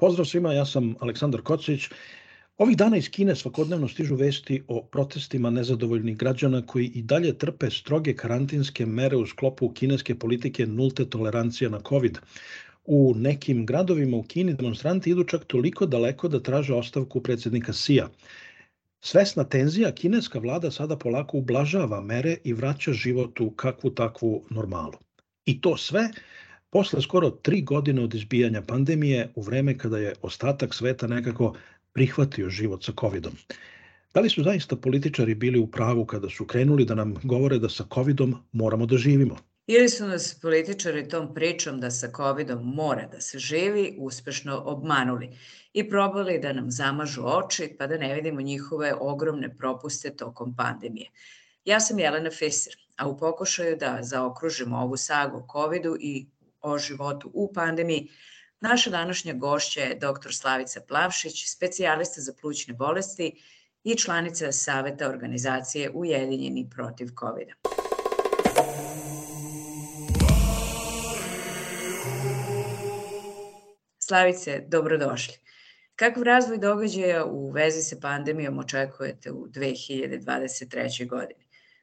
Pozdrav svima, ja sam Aleksandar Kocić. Ovih dana iz Kine svakodnevno stižu vesti o protestima nezadovoljnih građana koji i dalje trpe stroge karantinske mere u sklopu kineske politike nulte tolerancije na COVID. U nekim gradovima u Kini demonstranti idu čak toliko daleko da traže ostavku predsednika Sija. Svesna tenzija, kineska vlada sada polako ublažava mere i vraća život u kakvu takvu normalu. I to sve posle skoro tri godine od izbijanja pandemije u vreme kada je ostatak sveta nekako prihvatio život sa covidom. Da li su zaista političari bili u pravu kada su krenuli da nam govore da sa covidom moramo da živimo? Ili su nas političari tom pričom da sa covidom mora da se živi uspešno obmanuli i probali da nam zamažu oči pa da ne vidimo njihove ogromne propuste tokom pandemije. Ja sam Jelena Fisser, a u pokušaju da zaokružimo ovu sagu o covidu i o životu u pandemiji, naša današnja gošća je dr. Slavica Plavšić, specijalista za plućne bolesti i članica Saveta organizacije Ujedinjeni protiv COVID-a. Slavice, dobrodošli. Kakav razvoj događaja u vezi sa pandemijom očekujete u 2023. godini?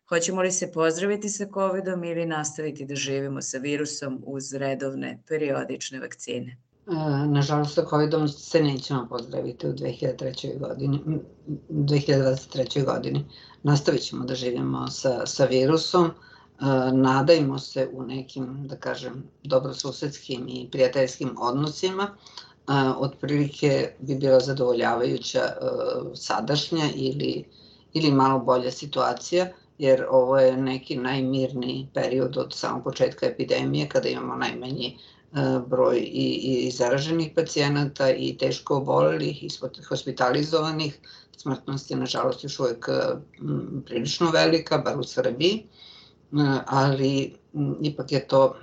Hoćemo li se pozdraviti sa COVID-om ili nastaviti da živimo sa virusom uz redovne periodične vakcine? E, nažalost, sa COVID-om se nećemo pozdraviti u 2003. godini, 2023. godini. Nastavit ćemo da živimo sa, sa virusom, nadajmo se u nekim, da kažem, dobrosusedskim i prijateljskim odnosima, otprilike bi bila zadovoljavajuća sadašnja ili, ili malo bolja situacija, jer ovo je neki najmirniji period od samog početka epidemije, kada imamo najmanji broj i, i zaraženih pacijenata i teško obolelih i hospitalizovanih. Smrtnost je nažalost još uvek prilično velika, bar u Srbiji ali ipak je to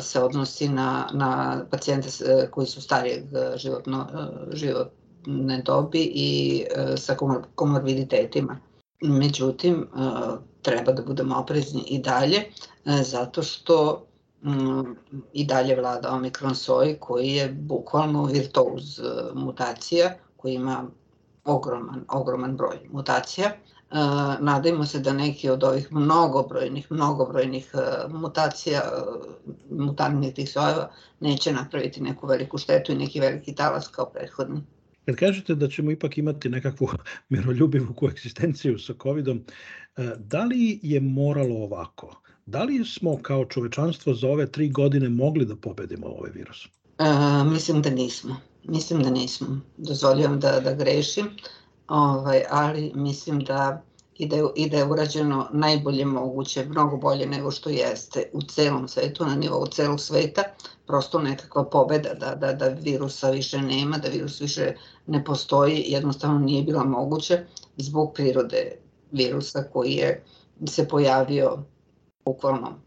se odnosi na, na pacijente koji su starijeg životno, životne dobi i sa komorbiditetima. Međutim, treba da budemo oprezni i dalje, zato što i dalje vlada Omikron soj koji je bukvalno virtuoz mutacija, koji ima ogroman, ogroman broj mutacija nadajmo se da neki od ovih mnogobrojnih, mnogobrojnih mutacija, mutantnih tih sojeva neće napraviti neku veliku štetu i neki veliki talas kao prethodni. Kad kažete da ćemo ipak imati nekakvu miroljubivu koeksistenciju sa COVID-om, da li je moralo ovako? Da li smo kao čovečanstvo za ove tri godine mogli da pobedimo ovaj virus? E, mislim da nismo. Mislim da nismo. Dozvoljujem da, da grešim ovaj, ali mislim da i da, je, i da je urađeno najbolje moguće, mnogo bolje nego što jeste u celom svetu, na nivou celog sveta, prosto nekakva pobeda da, da, da virusa više nema, da virus više ne postoji, jednostavno nije bila moguće zbog prirode virusa koji je se pojavio bukvalno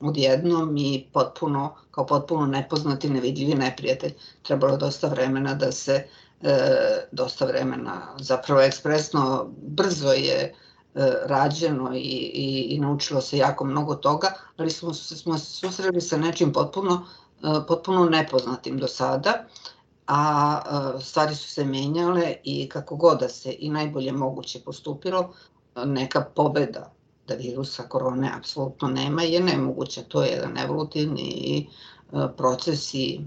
odjednom i potpuno, kao potpuno nepoznati, nevidljivi neprijatelj. Trebalo dosta vremena da se e, dosta vremena, zapravo ekspresno, brzo je e, rađeno i, i, i naučilo se jako mnogo toga, ali smo, smo se susreli sa nečim potpuno, e, potpuno nepoznatim do sada, a e, stvari su se menjale i kako god da se i najbolje moguće postupilo, neka pobeda da virusa korone apsolutno nema je nemoguća. To je jedan evolutivni proces i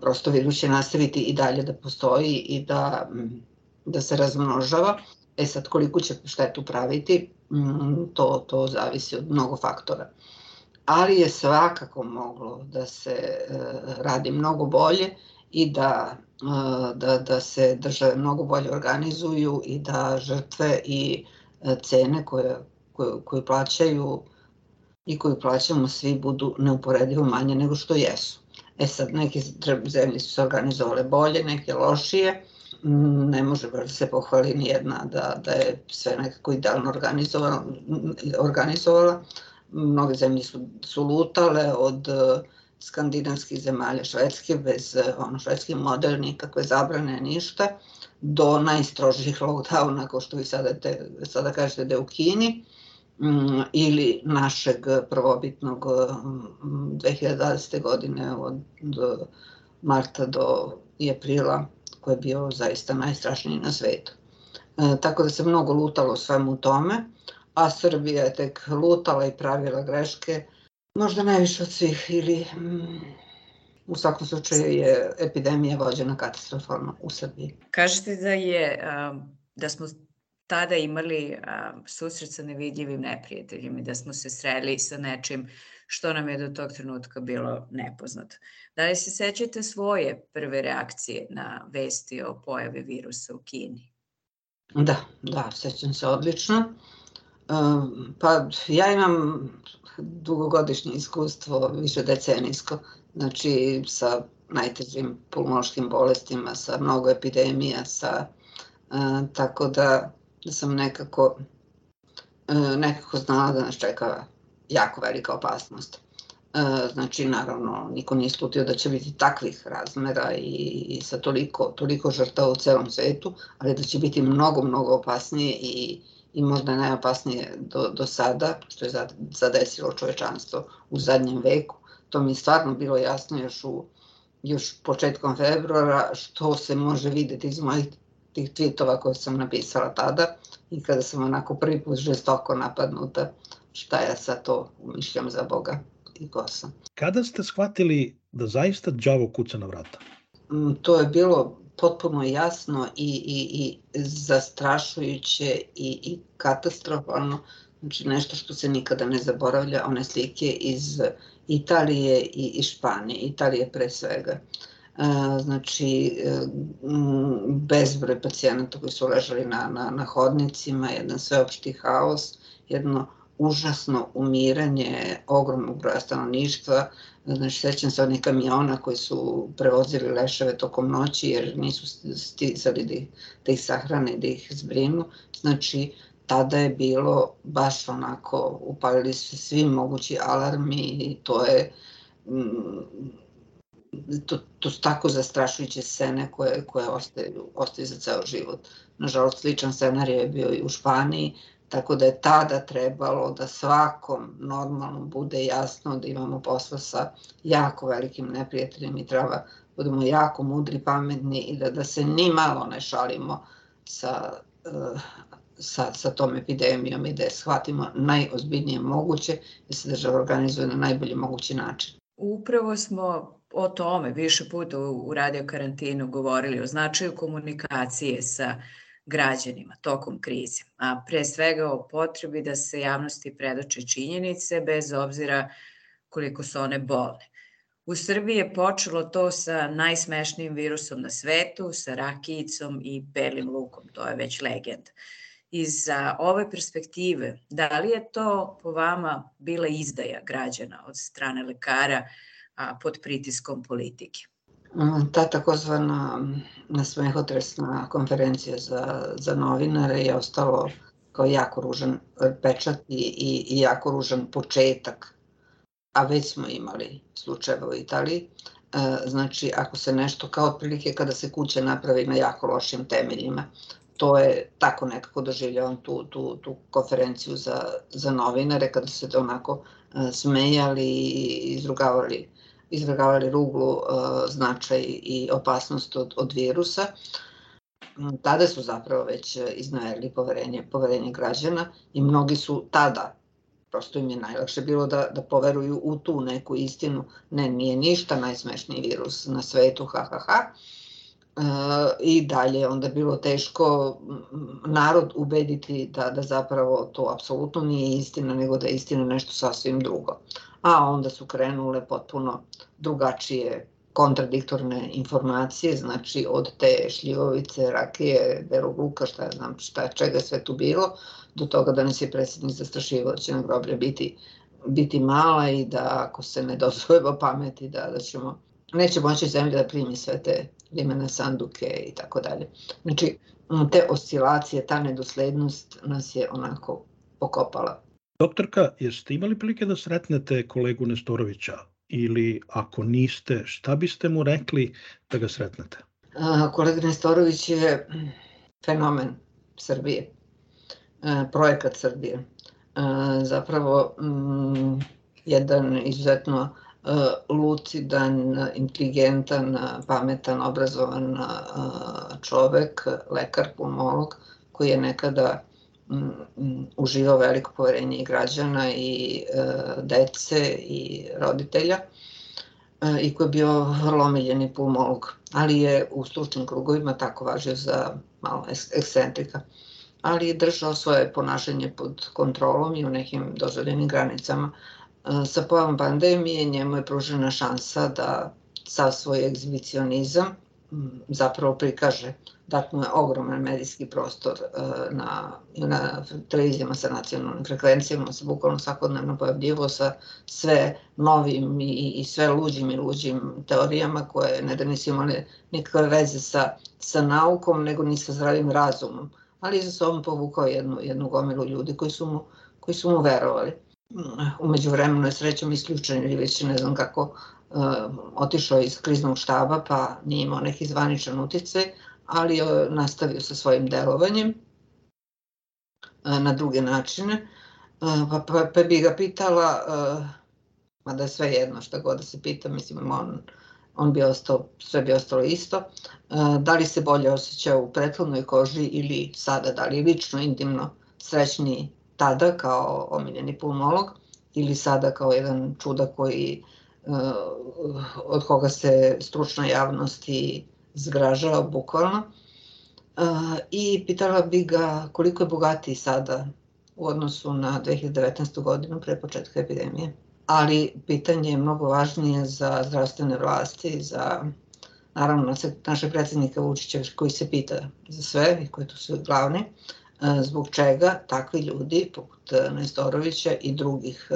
prosto virus će nastaviti i dalje da postoji i da, da se razmnožava. E sad, koliko će štetu praviti, to, to zavisi od mnogo faktora. Ali je svakako moglo da se e, radi mnogo bolje i da, e, da, da se države mnogo bolje organizuju i da žrtve i e, cene koje, koje, koje plaćaju i koju plaćamo svi budu neuporedivo manje nego što jesu. E sad, neke zemlje su se organizovale bolje, neke lošije, ne može da se pohvali ni jedna da, da je sve nekako idealno organizovala. Mnoge zemlje su, su lutale od uh, skandinavskih zemalja Švedske, bez uh, ono, švedski model, nikakve zabrane, ništa, do najstrožih lockdowna, kao što vi sada, te, sada kažete da je u Kini, ili našeg prvobitnog um, 2020. godine od marta do aprila koji je bio zaista najstrašniji na svetu. E, tako da se mnogo lutalo svemu tome, a Srbija je tek lutala i pravila greške, možda najviše od svih ili mm, u svakom slučaju je epidemija vođena katastrofalno u Srbiji. Kažete da je da smo tada imali susret sa nevidljivim neprijateljima i da smo se sreli sa nečim što nam je do tog trenutka bilo nepoznato. Da li se sećate svoje prve reakcije na vesti o pojavi virusa u Kini? Da, da, sećam se odlično. Pa ja imam dugogodišnje iskustvo, više decenijsko, znači sa najtežim pulmonološkim bolestima, sa mnogo epidemija, sa, tako da, da sam nekako, nekako znala da nas čeka jako velika opasnost. E, znači, naravno, niko nije slutio da će biti takvih razmera i sa toliko, toliko žrtava u celom svetu, ali da će biti mnogo, mnogo opasnije i, i možda najopasnije do, do sada, što je zadesilo čovečanstvo u zadnjem veku. To mi je stvarno bilo jasno još u još početkom februara, što se može videti iz mojih tih tweetova koje sam napisala tada i kada sam onako prvi put žestoko napadnuta šta ja sad to umišljam za Boga i ko sam. Kada ste shvatili da zaista đavo kuca na vrata? Mm, to je bilo potpuno jasno i, i, i zastrašujuće i, i katastrofalno. Znači nešto što se nikada ne zaboravlja, one slike iz Italije i, i Španije, Italije pre svega. E, znači bezbroj pacijenata koji su ležali na, na, na hodnicima, jedan sveopšti haos, jedno užasno umiranje ogromnog broja stanovništva. Znači, sećam se onih kamiona koji su prevozili leševe tokom noći jer nisu stizali da ih, da ih sahrane, da ih zbrinu. Znači, tada je bilo baš onako, upalili su svi mogući alarmi i to je to, to su tako zastrašujuće scene koje, koje ostaju, ostaju za ceo život. Nažalost, sličan scenarij je bio i u Španiji, Tako da je tada trebalo da svakom normalno bude jasno da imamo posla sa jako velikim neprijateljem i treba budemo jako mudri, pametni i da, da se ni malo ne šalimo sa, uh, sa, sa tom epidemijom i da je shvatimo najozbiljnije moguće da se država organizuje na najbolji mogući način. Upravo smo o tome više puta u radio karantinu govorili o značaju komunikacije sa građanima tokom krize, a pre svega o potrebi da se javnosti predoče činjenice bez obzira koliko su one bolne. U Srbiji je počelo to sa najsmešnijim virusom na svetu, sa rakijicom i belim lukom, to je već legenda. Iz ove perspektive, da li je to po vama bila izdaja građana od strane lekara pod pritiskom politike? ta takozvana smehotresna konferencija za, za novinare je ostalo kao jako ružan pečat i, i, i jako ružan početak, a već smo imali slučajeve u Italiji. E, znači, ako se nešto, kao otprilike kada se kuća napravi na jako lošim temeljima, to je tako nekako doživljavam tu, tu, tu konferenciju za, za novinare, kada se to onako e, smejali i izrugavali izvrgavali ruglu uh, značaj i opasnost od, od virusa. Mm, tada su zapravo već iznajeli poverenje, poverenje građana i mnogi su tada prosto im je najlakše bilo da, da poveruju u tu neku istinu. Ne, nije ništa, najsmešniji virus na svetu, ha, ha, ha. E, I dalje onda bilo teško narod ubediti da, da zapravo to apsolutno nije istina, nego da je istina nešto sasvim drugo. A onda su krenule potpuno drugačije kontradiktorne informacije, znači od te šljivovice, rakije, belog luka, šta ja znam, šta, čega sve tu bilo, do toga da nas je predsjednik zastrašivao da će na groblje biti, biti mala i da ako se ne dozvojeva pameti da, da ćemo, neće moći zemlja da primi sve te limene sanduke i tako dalje. Znači, te oscilacije, ta nedoslednost nas je onako pokopala. Doktorka, jeste imali prilike da sretnete kolegu Nestorovića ili ako niste, šta biste mu rekli da ga sretnete? Kolega Nestorović je fenomen Srbije, a, projekat Srbije. A, zapravo m, jedan izuzetno lucidan, inteligentan, pametan, obrazovan čovek, lekar, pulmolog, koji je nekada uživao veliko poverenje i građana i e, dece i roditelja e, i koji je bio vrlo omiljeni pulmolog, ali je u stručnim krugovima tako važio za malo ekscentrika. Ali je držao svoje ponašanje pod kontrolom i u nekim dozvoljenim granicama. E, sa pojavom pandemije njemu je pružena šansa da sa svoj egzibicionizam zapravo prikaže dat mu je ogroman medijski prostor e, na, na televizijama sa nacionalnim frekvencijama, se bukvalno svakodnevno pojavljivo sa sve novim i, i sve luđim i luđim teorijama koje ne da nisu imali nikakve veze sa, sa naukom, nego ni sa zdravim razumom. Ali za sobom povukao jednu, jednu gomilu ljudi koji su mu, koji su mu verovali. Umeđu vremenu je srećom isključen ili već ne znam kako uh, otišao iz kriznog štaba pa nije imao neki zvaničan uticaj, ali je nastavio sa svojim delovanjem na druge načine. Pa, pa, pa bi ga pitala, mada je sve jedno šta god da se pita, mislim, on, on bi ostao, sve bi ostalo isto, da li se bolje osjeća u prethodnoj koži ili sada, da li lično, intimno srećni tada kao omiljeni pulmolog ili sada kao jedan čuda koji od koga se stručna javnost i zgražao bukvalno i pitala bi ga koliko je bogatiji sada u odnosu na 2019. godinu pre početka epidemije. Ali pitanje je mnogo važnije za zdravstvene vlasti, za naravno naše predsednika Vučića koji se pita za sve i koji tu su glavni, zbog čega takvi ljudi poput Nestorovića i drugih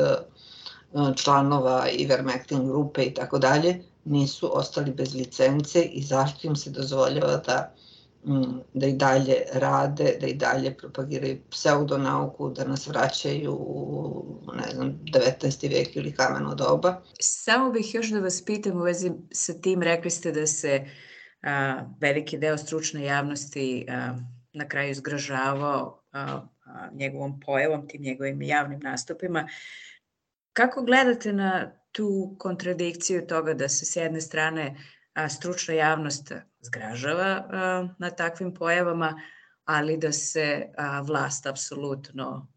članova Ivermectin grupe i tako dalje nisu ostali bez licence i zašto im se dozvoljava da mm, da i dalje rade, da i dalje propagiraju pseudonauku, da nas vraćaju u, ne znam, 19. vek ili kameno doba. Samo bih još da vas pitam u vezi sa tim, rekli ste da se a, veliki deo stručne javnosti a, na kraju zgražavao a, a, njegovom pojavom, tim njegovim javnim nastupima. Kako gledate na tu kontradikciju toga da se s jedne strane stručna javnost zgražava na takvim pojavama, ali da se vlast apsolutno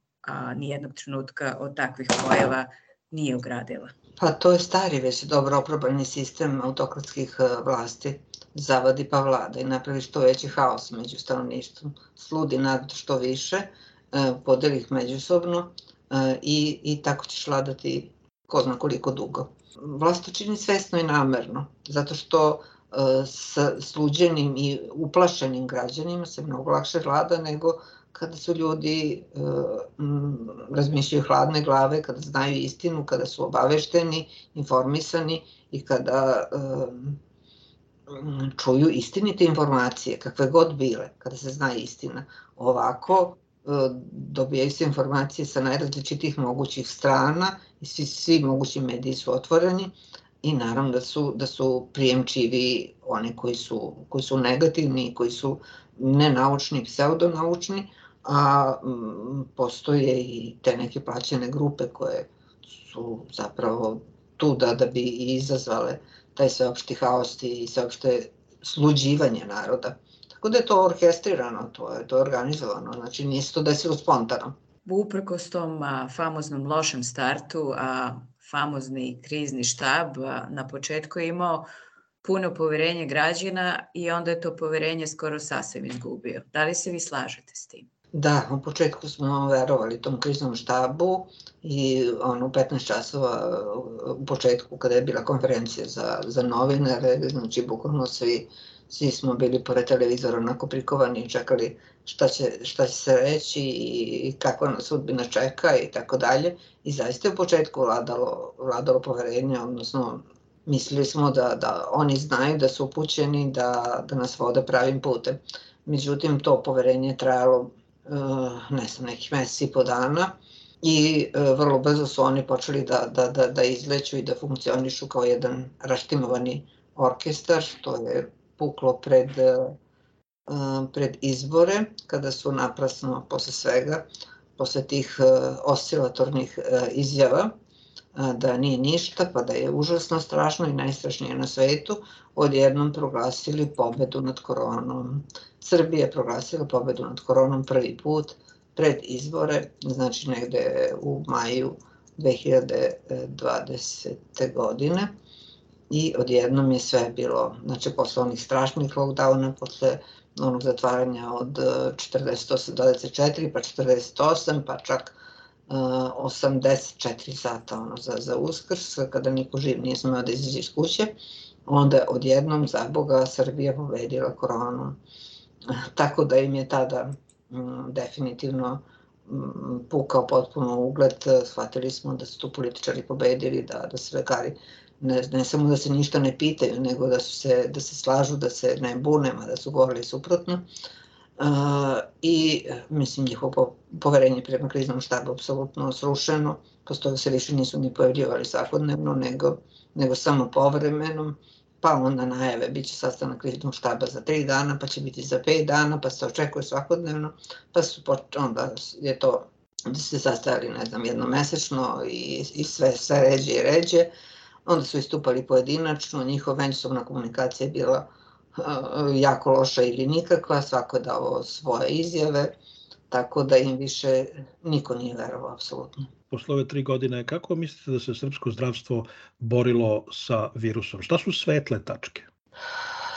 nijednog trenutka od takvih pojava nije ogradila. Pa to je stari već dobro oprobani sistem autokratskih vlasti. Zavadi pa vlada i napravi što veći haos među stanovništvom. Sludi narod što više, podeli ih međusobno i, i tako ćeš vladati ko zna koliko dugo. Vlast to čini svesno i namerno, zato što e, sa sluđenim i uplašenim građanima se mnogo lakše vlada nego kada su ljudi e, razmišljaju hladne glave, kada znaju istinu, kada su obavešteni, informisani i kada e, čuju istinite informacije, kakve god bile, kada se zna istina. Ovako, dobijaju se informacije sa najrazličitih mogućih strana svi, svi mogući mediji su otvoreni i naravno da su, da su prijemčivi oni koji su, koji su negativni, koji su nenaučni, pseudonaučni, a m, postoje i te neke plaćene grupe koje su zapravo tu da, da bi izazvale taj sveopšti haos i sveopšte sluđivanje naroda. Tako da je to orkestrirano, to je, to je organizovano, znači nije se to desilo spontano. Uprkos tom a, famoznom lošem startu, a famozni krizni štab a, na početku je imao puno poverenje građana i onda je to poverenje skoro sasvim izgubio. Da li se vi slažete s tim? Da, u početku smo verovali tom kriznom štabu i ono, 15 časova u početku kada je bila konferencija za, za novinare, znači bukvalno svi, svi smo bili pored televizora onako prikovani i čekali šta će, šta će se reći i kakva nas sudbina čeka i tako dalje. I zaista je u početku vladalo, vladalo poverenje, odnosno mislili smo da, da oni znaju da su upućeni da, da nas vode pravim putem. Međutim, to poverenje je trajalo ne znam, nekih meseci i po dana i vrlo brzo su oni počeli da, da, da, da izleću i da funkcionišu kao jedan raštimovani orkestar, što je puklo pred, pred izbore, kada su naprasno posle svega, posle tih oscilatornih izjava, da nije ništa, pa da je užasno strašno i najstrašnije na svetu, odjednom proglasili pobedu nad koronom. Srbija je proglasila pobedu nad koronom prvi put pred izbore, znači negde u maju 2020. godine i odjednom je sve bilo, znači posle onih strašnih lockdowna, posle onog zatvaranja od 48, 24 pa 48, pa čak 84 sata ono, za, za uskrs, kada niko živ nije smeo da izađe iz kuće, onda odjednom, za Boga, Srbija pobedila koronu. Tako da im je tada m, definitivno m, pukao potpuno ugled, shvatili smo da su tu političari pobedili, da, da se lekari ne, ne samo da se ništa ne pitaju, nego da, su se, da se slažu, da se ne bune, da su govorili suprotno. Uh, i mislim njihovo poverenje prema kriznom štabu apsolutno srušeno, posle toga se više nisu ni pojavljivali svakodnevno, nego, nego samo povremenom, pa onda najave bit će sastanak kriznog štaba za tri dana, pa će biti za pet dana, pa se očekuje svakodnevno, pa su onda je to da se sastajali, ne znam, jednomesečno i, i sve, sve ređe i ređe, onda su istupali pojedinačno, njihova međusobna komunikacija je bila jako loša ili nikakva, svako je dao svoje izjave, tako da im više niko nije verovao, apsolutno. Posle ove tri godine, kako mislite da se srpsko zdravstvo borilo sa virusom? Šta su svetle tačke?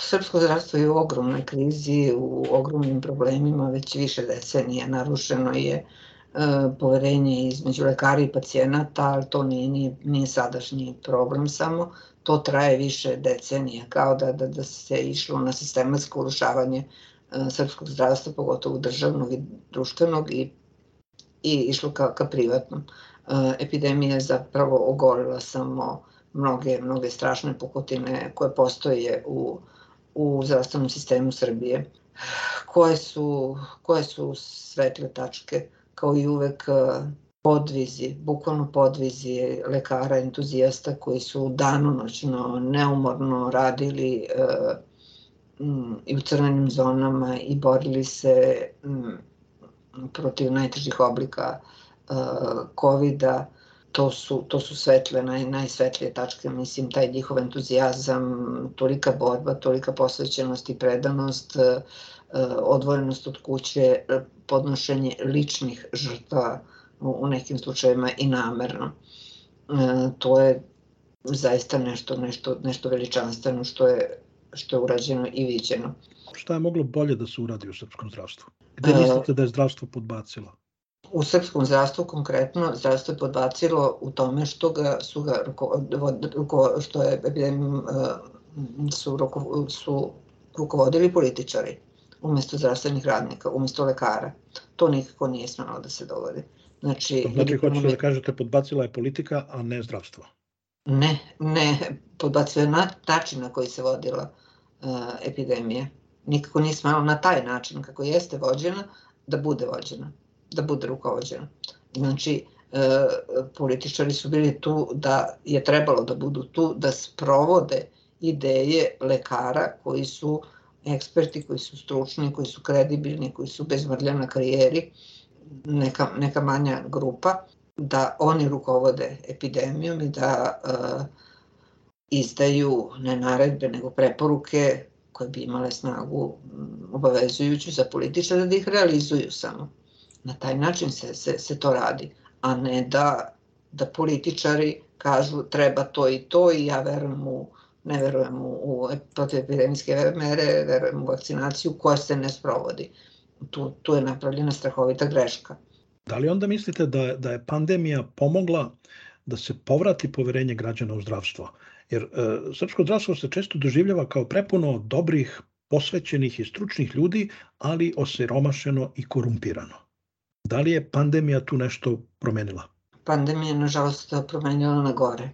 Srpsko zdravstvo je u ogromnoj krizi, u ogromnim problemima, već više decenija narušeno je e, poverenje između lekara i pacijenata, ali to nije, nije, nije sadašnji problem samo to traje više decenija, kao da, da, da se išlo na sistematsko urušavanje e, srpskog zdravstva, pogotovo državnog i društvenog i, i išlo ka, ka privatnom. E, epidemija je zapravo ogorila samo mnoge, mnoge strašne pukotine koje postoje u, u zdravstvenom sistemu Srbije. Koje su, koje su svetle tačke, kao i uvek podvizi, bukvalno podvizi lekara, entuzijasta koji su danonoćno, neumorno radili e, i u crvenim zonama i borili se m, protiv najtežih oblika e, COVID-a. To su, to su svetle, naj, najsvetlije tačke, mislim, taj njihov entuzijazam, tolika borba, tolika posvećenost i predanost, e, odvojenost od kuće, podnošenje ličnih žrtava, u nekim slučajevima i namerno. E, to je zaista nešto, nešto, nešto veličanstveno što je, što je urađeno i viđeno. Šta je moglo bolje da se uradi u srpskom zdravstvu? Gde e, mislite da je zdravstvo podbacilo? U srpskom zdravstvu konkretno zdravstvo je podbacilo u tome što ga su ga ruko, što je epidemijom e, su, ruko, su rukovodili političari umesto zdravstvenih radnika, umesto lekara. To nikako nije smelo da se dogodi. Znači, znači hoćete da kažete podbacila je politika, a ne zdravstvo. Ne, ne, podbacila je na, način na koji se vodila uh, epidemija. Nikako nije smelo na taj način kako jeste vođena, da bude vođena, da bude rukovođena. Znači, uh, političari su bili tu da je trebalo da budu tu da sprovode ideje lekara koji su eksperti, koji su stručni, koji su kredibilni, koji su bez mrlja na karijeri, neka, neka manja grupa, da oni rukovode epidemijom i da uh, izdaju ne naredbe nego preporuke koje bi imale snagu obavezujuću za političare da ih realizuju samo. Na taj način se, se, se to radi, a ne da, da političari kažu treba to i to i ja verujem u, ne verujem u, u protivepidemijske mere, verujem u vakcinaciju koja se ne sprovodi. Tu, tu je napravljena strahovita greška. Da li onda mislite da, da je pandemija pomogla da se povrati poverenje građana u zdravstvo? Jer e, srpsko zdravstvo se često doživljava kao prepuno dobrih, posvećenih i stručnih ljudi, ali osiromašeno i korumpirano. Da li je pandemija tu nešto promenila? Pandemija je, nažalost, promenila na gore.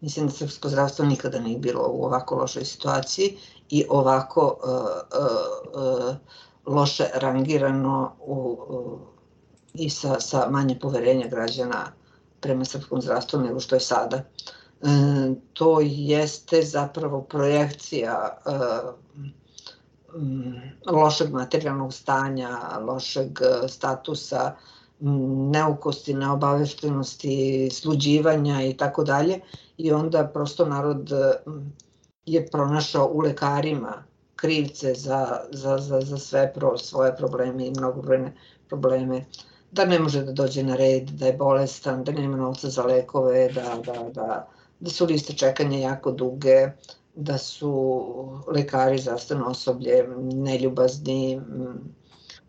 Mislim da srpsko zdravstvo nikada nije bilo u ovako lošoj situaciji i ovako uh, uh, uh, loše rangirano u, uh, i sa, sa manje poverenja građana prema srpskom zdravstvu nego što je sada. E, to jeste zapravo projekcija e, lošeg materijalnog stanja, lošeg statusa, neukosti, neobaveštenosti, sluđivanja i tako dalje. I onda prosto narod je pronašao u lekarima krivce za, za, za, za sve pro, svoje probleme i mnogobrojne probleme. Da ne može da dođe na red, da je bolestan, da nema novca za lekove, da, da, da, da su liste čekanja jako duge, da su lekari, zdravstveno osoblje neljubazni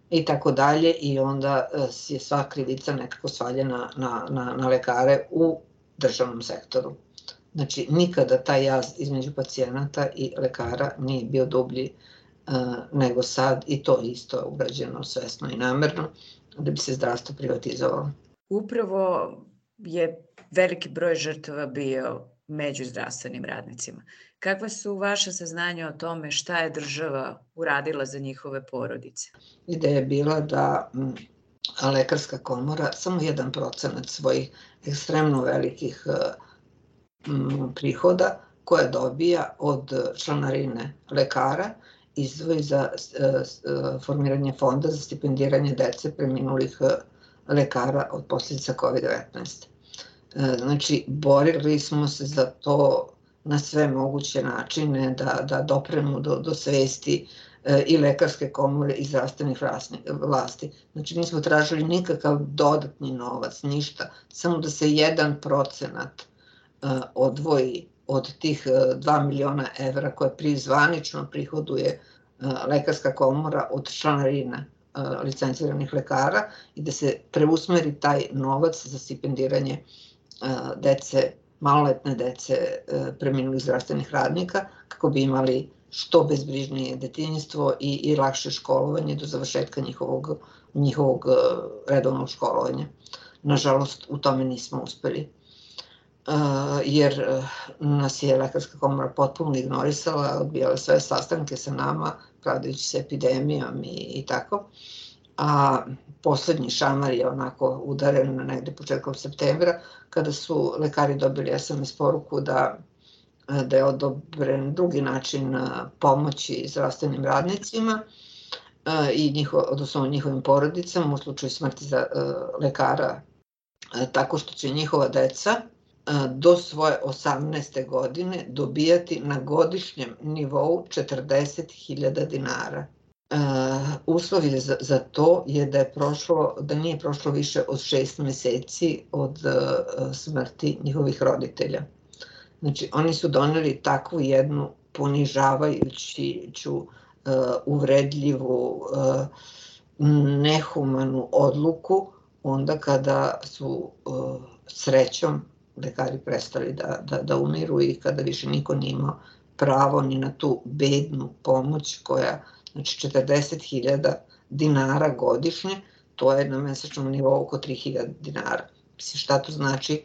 i tako dalje i onda e, je sva krivica nekako svaljena na, na, na lekare u državnom sektoru. Znači, nikada taj jaz između pacijenata i lekara nije bio dublji uh, nego sad i to isto je urađeno svesno i namerno da bi se zdravstvo privatizovalo. Upravo je veliki broj žrtava bio među zdravstvenim radnicima. Kakva su vaše saznanja o tome šta je država uradila za njihove porodice? Ideja je bila da lekarska komora samo jedan procenat svojih ekstremno velikih prihoda koje dobija od članarine lekara izdvoji za e, e, formiranje fonda za stipendiranje dece preminulih e, lekara od posljedica COVID-19. Znači, borili smo se za to na sve moguće načine da, da dopremu do, do svesti i lekarske komore i zdravstvenih vlasti. Znači, nismo tražili nikakav dodatni novac, ništa, samo da se jedan procenat odvoji od tih 2 miliona evra koje prizvanično prihoduje e, lekarska komora od članarina e, licenciranih lekara i da se preusmeri taj novac za stipendiranje e, dece, maloletne dece preminulih zdravstvenih radnika kako bi imali što bezbrižnije detinjstvo i, i lakše školovanje do završetka njihovog, njihovog redovnog školovanja. Nažalost, u tome nismo uspeli jer eh, nas je Lekarska komora potpuno ignorisala, odbijala sve sastanke sa nama, pravdajući se epidemijom i, i tako. A poslednji šamar je onako udaren na negde početkom septembra, kada su lekari dobili SMS poruku da da je odobren drugi način pomoći zdravstvenim radnicima i njiho, odnosno njihovim porodicama u slučaju smrti za lekara tako što će njihova deca do svoje 18. godine dobijati na godišnjem nivou 40.000 dinara. Uh, uslov je za, za to je da je prošlo, da nije prošlo više od šest meseci od uh, smrti njihovih roditelja. Znači, oni su doneli takvu jednu ponižavajuću, uh, uvredljivu, uh, nehumanu odluku onda kada su uh, srećom lekari prestali da, da, da umiru i kada više niko nije imao pravo ni na tu bednu pomoć koja, znači 40.000 dinara godišnje, to je na mesečnom nivou oko 3.000 dinara. Mislim, šta to znači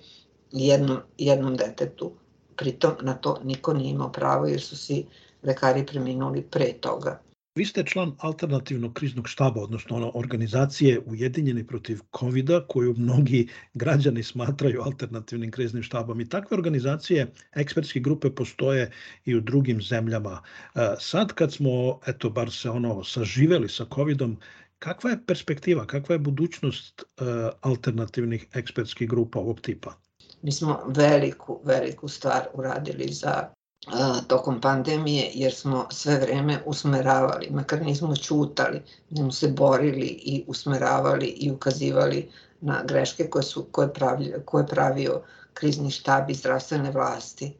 jednom, jednom detetu? Pritom na to niko nije imao pravo jer su svi lekari preminuli pre toga. Vi ste član alternativnog kriznog štaba, odnosno ono, organizacije Ujedinjeni protiv covid koju mnogi građani smatraju alternativnim kriznim štabom. I takve organizacije, ekspertske grupe postoje i u drugim zemljama. E, sad kad smo, eto, bar se ono, saživeli sa Covidom, kakva je perspektiva, kakva je budućnost e, alternativnih ekspertskih grupa ovog tipa? Mi smo veliku, veliku stvar uradili za tokom pandemije, jer smo sve vreme usmeravali, makar nismo čutali, smo se borili i usmeravali i ukazivali na greške koje, su, koje, pravio, koje pravio krizni štab i zdravstvene vlasti.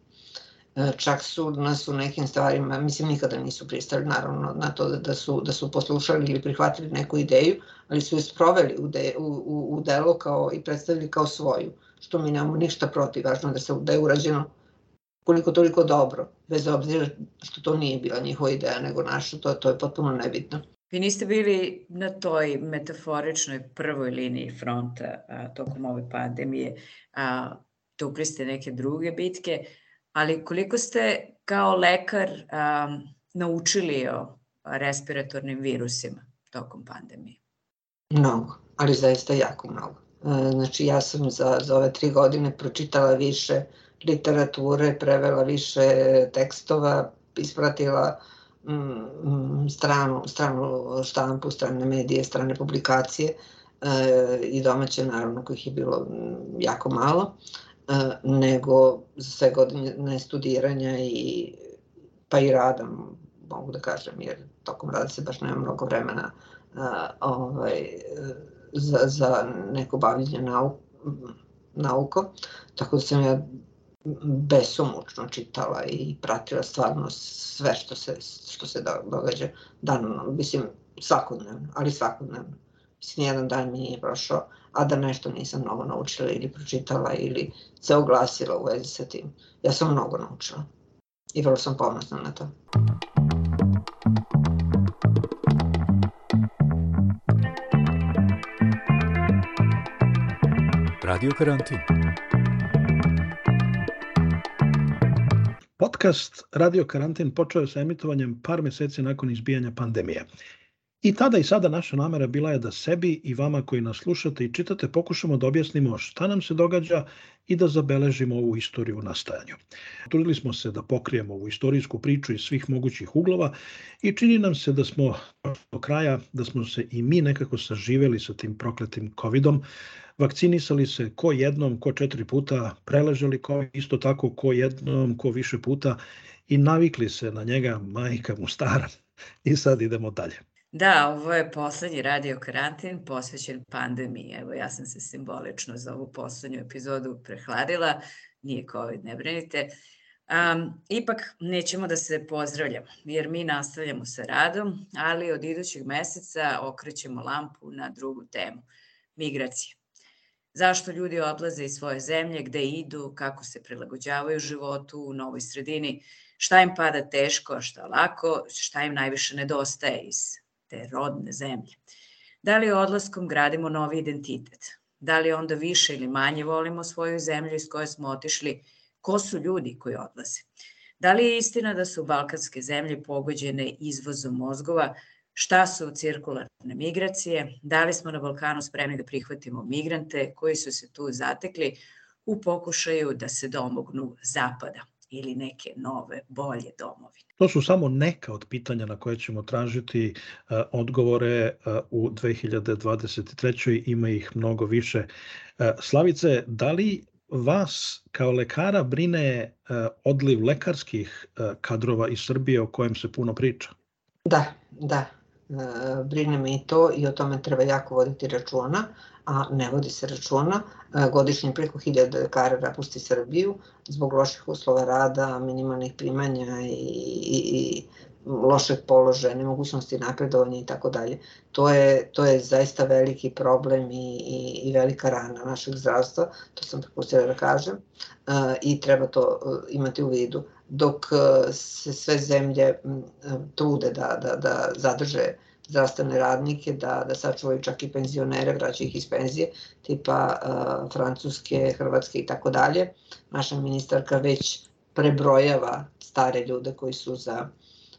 E, čak su nas u nekim stvarima, mislim nikada nisu pristali naravno na to da, da, su, da su poslušali ili prihvatili neku ideju, ali su je sproveli u, de, u, u, u delo kao, i predstavili kao svoju, što mi nemamo ništa protiv, važno da, se, da je urađeno koliko toliko dobro, bez obzira što to nije bila njihova ideja, nego naša, to, to je potpuno nebitno. Vi niste bili na toj metaforičnoj prvoj liniji fronta a, tokom ove pandemije, a, tukli ste neke druge bitke, ali koliko ste kao lekar a, naučili o respiratornim virusima tokom pandemije? Mnogo, ali zaista jako mnogo. E, znači ja sam za, za ove tri godine pročitala više literature, prevela više tekstova, ispratila mm, stranu, stranu štampu, strane medije, strane publikacije e, i domaće naravno kojih je bilo mm, jako malo, e, nego za sve godine studiranja i pa i rada, mogu da kažem, jer tokom rada se baš nema mnogo vremena a, ovaj, za, za neko bavljenje nauk, nauko, tako da sam ja besomučno čitala i pratila stvarno sve što se, što se događa dan, mislim svakodnevno, ali svakodnevno. Mislim, nijedan dan mi nije prošao, a da nešto nisam mnogo naučila ili pročitala ili se oglasila u vezi sa tim. Ja sam mnogo naučila i vrlo sam ponosna na to. Radio karantin. Podcast Radio Karantin počeo je sa emitovanjem par meseci nakon izbijanja pandemije. I tada i sada naša namera bila je da sebi i vama koji nas slušate i čitate pokušamo da objasnimo šta nam se događa i da zabeležimo ovu istoriju u nastajanju. Trudili smo se da pokrijemo ovu istorijsku priču iz svih mogućih uglova i čini nam se da smo do kraja, da smo se i mi nekako saživeli sa tim prokletim covidom, vakcinisali se ko jednom, ko četiri puta, preležali ko isto tako ko jednom, ko više puta i navikli se na njega, majka mu stara. I sad idemo dalje. Da, ovo je poslednji radio karantin posvećen pandemiji. Evo, ja sam se simbolično za ovu poslednju epizodu prehladila. Nije COVID, ne brinite. Um, ipak nećemo da se pozdravljamo, jer mi nastavljamo sa radom, ali od idućeg meseca okrećemo lampu na drugu temu – migracije. Zašto ljudi odlaze iz svoje zemlje, gde idu, kako se prilagođavaju životu u novoj sredini, šta im pada teško, šta lako, šta im najviše nedostaje iz te rodne zemlje. Da li odlaskom gradimo novi identitet? Da li onda više ili manje volimo svoju zemlju iz koje smo otišli? Ko su ljudi koji odlaze? Da li je istina da su balkanske zemlje pogođene izvozom mozgova, šta su cirkularne migracije, da li smo na Balkanu spremni da prihvatimo migrante koji su se tu zatekli u pokušaju da se domognu zapada ili neke nove, bolje domovine. To su samo neka od pitanja na koje ćemo tražiti uh, odgovore uh, u 2023. Ima ih mnogo više. Uh, Slavice, da li vas kao lekara brine odliv lekarskih kadrova iz Srbije o kojem se puno priča? Da, da, E, brine me i to i o tome treba jako voditi računa, a ne vodi se računa. E, godišnje preko hiljada lekara napusti Srbiju zbog loših uslova rada, minimalnih primanja i, i, i lošeg položaja, nemogućnosti napredovanja i tako dalje. To je, to je zaista veliki problem i, i, i velika rana našeg zdravstva, to sam propustila da kažem, uh, i treba to imati u vidu. Dok uh, se sve zemlje um, trude da, da, da zadrže zdravstvene radnike, da, da sačuvaju čak i penzionere, vraćaju ih iz penzije, tipa uh, Francuske, Hrvatske i tako dalje. Naša ministarka već prebrojava stare ljude koji su za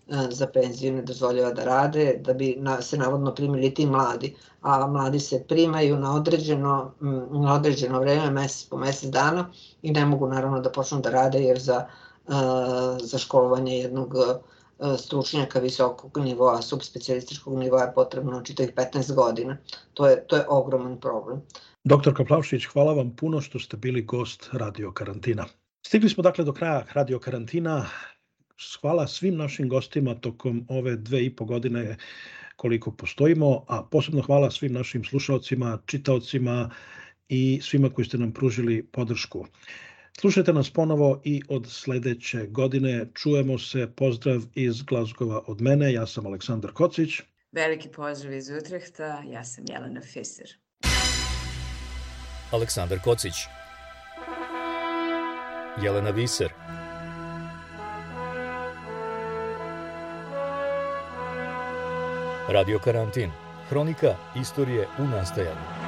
E, za penziju ne dozvoljava da rade, da bi na, se navodno primili ti mladi, a mladi se primaju na određeno, na određeno vreme, mesec po mesec dana i ne mogu naravno da počnu da rade jer za, e, za školovanje jednog stručnjaka visokog nivoa, subspecialističkog nivoa je potrebno čitavih 15 godina. To je, to je ogroman problem. Doktor Kaplavšić, hvala vam puno što ste bili gost radio karantina. Stigli smo dakle do kraja radio karantina. Hvala svim našim gostima tokom ove dve i po godine koliko postojimo, a posebno hvala svim našim slušalcima, čitaocima i svima koji ste nam pružili podršku. Slušajte nas ponovo i od sledeće godine. Čujemo se. Pozdrav iz Glazgova od mene. Ja sam Aleksandar Kocić. Veliki pozdrav iz Utrehta. Ja sam Jelena Fiser. Aleksandar Kocić Jelena Viser Radio Karantin Hronika istorije u nastajanju